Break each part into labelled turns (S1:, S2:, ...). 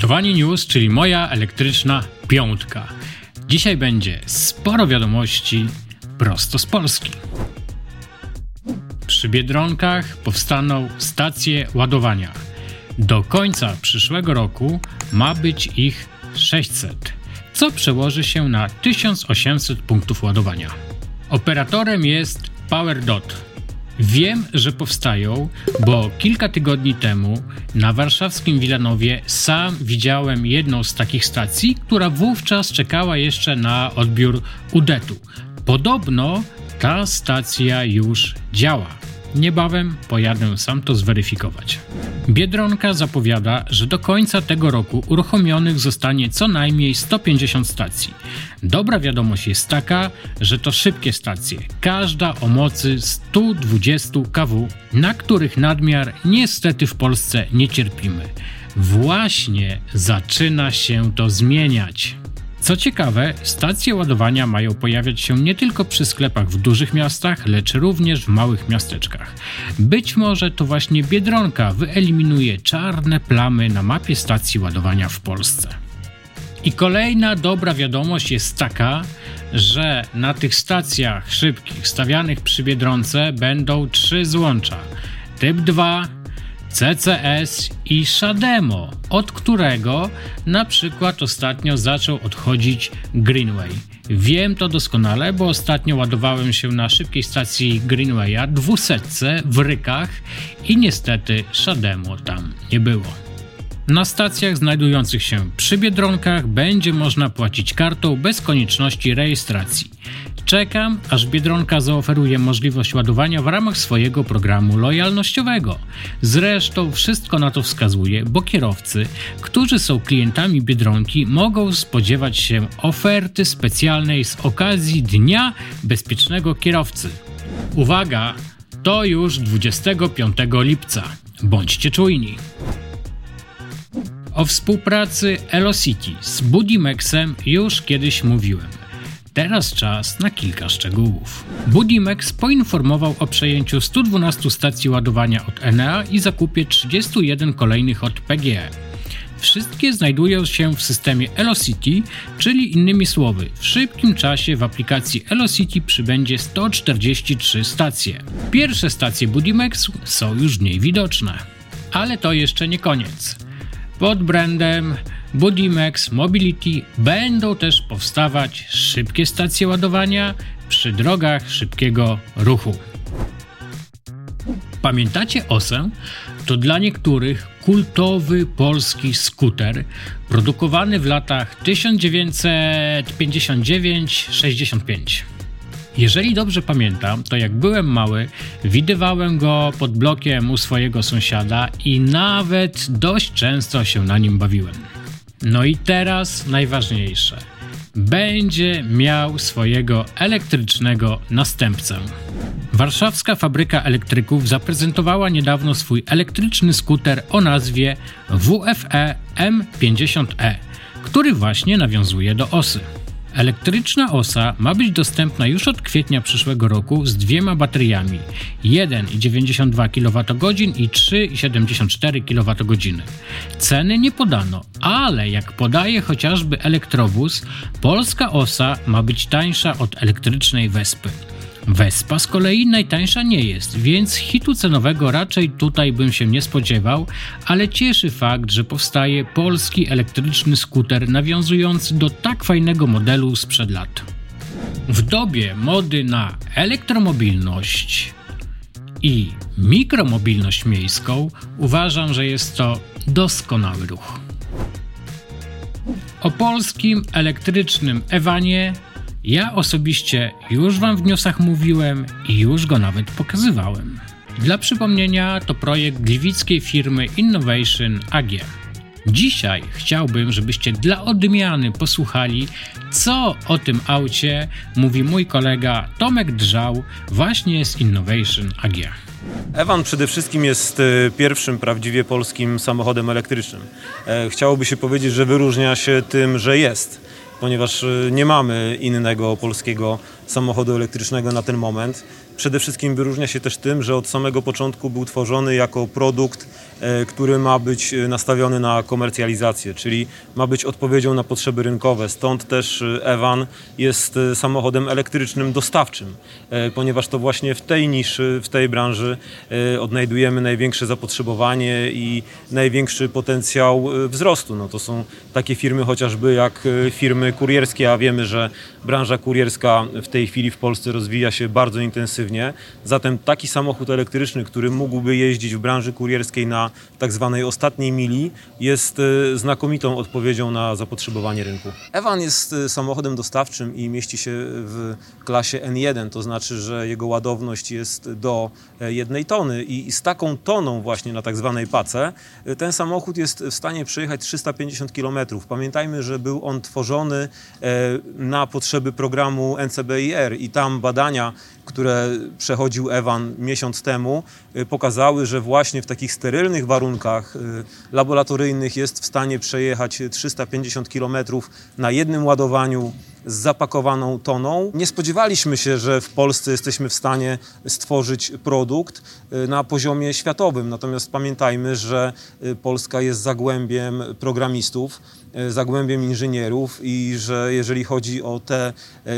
S1: Ładowanie News, czyli moja elektryczna piątka. Dzisiaj będzie sporo wiadomości prosto z Polski. Przy Biedronkach powstaną stacje ładowania. Do końca przyszłego roku ma być ich 600, co przełoży się na 1800 punktów ładowania. Operatorem jest PowerDot, Wiem, że powstają, bo kilka tygodni temu na warszawskim Wilanowie sam widziałem jedną z takich stacji, która wówczas czekała jeszcze na odbiór UDET-u. Podobno ta stacja już działa. Niebawem pojadę sam to zweryfikować. Biedronka zapowiada, że do końca tego roku uruchomionych zostanie co najmniej 150 stacji. Dobra wiadomość jest taka, że to szybkie stacje, każda o mocy 120 kW, na których nadmiar niestety w Polsce nie cierpimy. Właśnie zaczyna się to zmieniać. Co ciekawe, stacje ładowania mają pojawiać się nie tylko przy sklepach w dużych miastach, lecz również w małych miasteczkach. Być może to właśnie Biedronka wyeliminuje czarne plamy na mapie stacji ładowania w Polsce. I kolejna dobra wiadomość jest taka, że na tych stacjach szybkich stawianych przy Biedronce będą trzy złącza. Typ 2, CCS i Shademo, od którego na przykład ostatnio zaczął odchodzić Greenway. Wiem to doskonale, bo ostatnio ładowałem się na szybkiej stacji Greenwaya 200 w Rykach i niestety Shademo tam nie było. Na stacjach znajdujących się przy Biedronkach będzie można płacić kartą bez konieczności rejestracji. Czekam, aż Biedronka zaoferuje możliwość ładowania w ramach swojego programu lojalnościowego. Zresztą wszystko na to wskazuje, bo kierowcy, którzy są klientami Biedronki, mogą spodziewać się oferty specjalnej z okazji Dnia Bezpiecznego Kierowcy. Uwaga, to już 25 lipca. Bądźcie czujni. O współpracy Elocity z Budimexem już kiedyś mówiłem. Teraz czas na kilka szczegółów. Budimex poinformował o przejęciu 112 stacji ładowania od Enea i zakupie 31 kolejnych od PGE. Wszystkie znajdują się w systemie Elocity, czyli innymi słowy, w szybkim czasie w aplikacji Elocity przybędzie 143 stacje. Pierwsze stacje Budimex są już w niej widoczne. Ale to jeszcze nie koniec. Pod brandem Budimex Mobility będą też powstawać szybkie stacje ładowania przy drogach szybkiego ruchu. Pamiętacie OSę? To dla niektórych kultowy polski skuter produkowany w latach 1959-65. Jeżeli dobrze pamiętam, to jak byłem mały, widywałem go pod blokiem u swojego sąsiada i nawet dość często się na nim bawiłem. No i teraz najważniejsze. Będzie miał swojego elektrycznego następcę. Warszawska fabryka elektryków zaprezentowała niedawno swój elektryczny skuter o nazwie WFE M50E, który właśnie nawiązuje do osy. Elektryczna osa ma być dostępna już od kwietnia przyszłego roku z dwiema bateriami 1,92 kWh i 3,74 kWh. Ceny nie podano, ale jak podaje chociażby elektrobus, polska osa ma być tańsza od elektrycznej Wespy. Vespa z kolei najtańsza nie jest, więc hitu cenowego raczej tutaj bym się nie spodziewał, ale cieszy fakt, że powstaje polski elektryczny skuter nawiązujący do tak fajnego modelu sprzed lat. W dobie mody na elektromobilność i mikromobilność miejską uważam, że jest to doskonały ruch. O polskim elektrycznym Ewanie ja osobiście już Wam w newsach mówiłem i już go nawet pokazywałem. Dla przypomnienia to projekt gliwickiej firmy Innovation AG. Dzisiaj chciałbym, żebyście dla odmiany posłuchali, co o tym aucie mówi mój kolega Tomek Drzał właśnie z Innovation AG.
S2: Ewan przede wszystkim jest e, pierwszym prawdziwie polskim samochodem elektrycznym. E, chciałoby się powiedzieć, że wyróżnia się tym, że jest ponieważ y, nie mamy innego polskiego samochodu elektrycznego na ten moment. Przede wszystkim wyróżnia się też tym, że od samego początku był tworzony jako produkt, który ma być e, nastawiony na komercjalizację, czyli ma być odpowiedzią na potrzeby rynkowe. Stąd też e, Evan jest samochodem elektrycznym dostawczym, ponieważ to właśnie w tej niszy, w tej branży odnajdujemy największe zapotrzebowanie i największy potencjał wzrostu. No to są takie firmy chociażby jak firmy kurierskie, a wiemy, że branża kurierska w tej chwili w Polsce rozwija się bardzo intensywnie. Zatem taki samochód elektryczny, który mógłby jeździć w branży kurierskiej na tak zwanej ostatniej mili, jest e, znakomitą odpowiedzią na zapotrzebowanie rynku. Evan jest e, samochodem dostawczym i mieści się w klasie N1, to znaczy, że jego ładowność jest do e, jednej tony i z taką toną właśnie na tak zwanej pace ten samochód jest w stanie przejechać 350 km. Pamiętajmy, że był on tworzony na potrzeby programu NCBIR i tam badania, które przechodził Ewan miesiąc temu, y, pokazały, że właśnie w takich sterylnych warunkach y, laboratoryjnych jest w stanie przejechać 350 km na jednym ładowaniu z zapakowaną toną. Nie spodziewaliśmy się, że w Polsce jesteśmy w stanie stworzyć produkt y, na poziomie światowym. Natomiast pamiętajmy, że Polska jest zagłębiem programistów, zagłębiem inżynierów i że jeżeli chodzi o te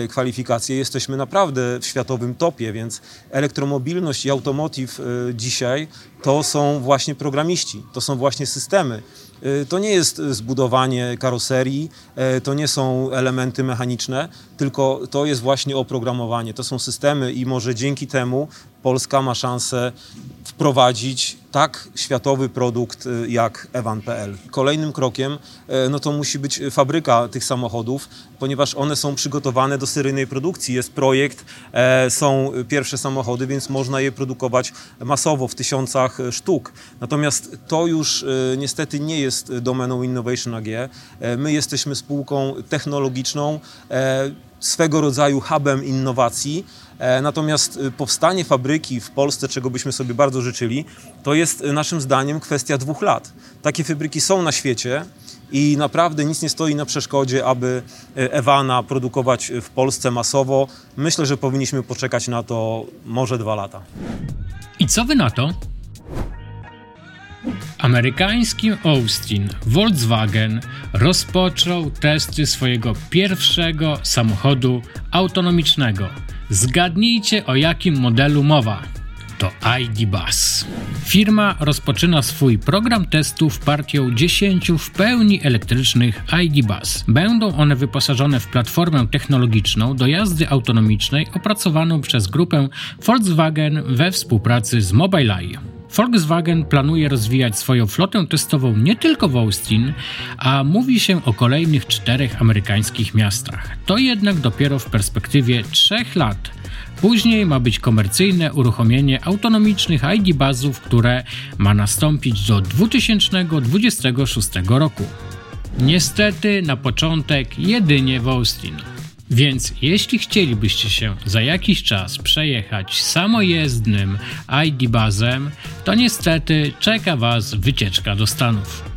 S2: kwalifikacje, jesteśmy naprawdę w światowym topie, więc elektromobilność i automotive y, dzisiaj to są właśnie programiści, to są właśnie systemy. Y, to nie jest zbudowanie karoserii, y, to nie są elementy mechaniczne, tylko to jest właśnie oprogramowanie, to są systemy i może dzięki temu Polska ma szansę wprowadzić tak światowy produkt y, jak Evan.pl. Kolejnym krokiem no to musi być fabryka tych samochodów, ponieważ one są przygotowane do seryjnej produkcji. Jest projekt, e, są pierwsze samochody, więc można je produkować masowo w tysiącach sztuk. Natomiast to już niestety nie jest domeną Innovation AG. E, my jesteśmy spółką technologiczną, e, swego rodzaju hubem innowacji. E, natomiast powstanie fabryki w Polsce, czego byśmy sobie bardzo życzyli, to jest naszym zdaniem kwestia dwóch lat. Takie fabryki są na świecie i naprawdę nic nie stoi na przeszkodzie, aby Ewana produkować w Polsce masowo. Myślę, że powinniśmy poczekać na to może dwa lata.
S1: I co wy na to? Amerykańskim Austin Volkswagen rozpoczął testy swojego pierwszego samochodu autonomicznego. Zgadnijcie o jakim modelu mowa. To ID Bus. Firma rozpoczyna swój program testów partią 10 w pełni elektrycznych ID Bus. Będą one wyposażone w platformę technologiczną do jazdy autonomicznej opracowaną przez grupę Volkswagen we współpracy z Mobileye. Volkswagen planuje rozwijać swoją flotę testową nie tylko w Austin, a mówi się o kolejnych czterech amerykańskich miastach. To jednak dopiero w perspektywie trzech lat. Później ma być komercyjne uruchomienie autonomicznych ID bazów, które ma nastąpić do 2026 roku. Niestety na początek jedynie w Austin. Więc jeśli chcielibyście się za jakiś czas przejechać samojezdnym ID bazem, to niestety czeka Was wycieczka do Stanów.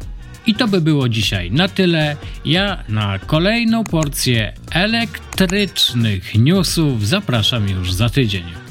S1: I to by było dzisiaj na tyle. Ja na kolejną porcję elektrycznych newsów zapraszam już za tydzień.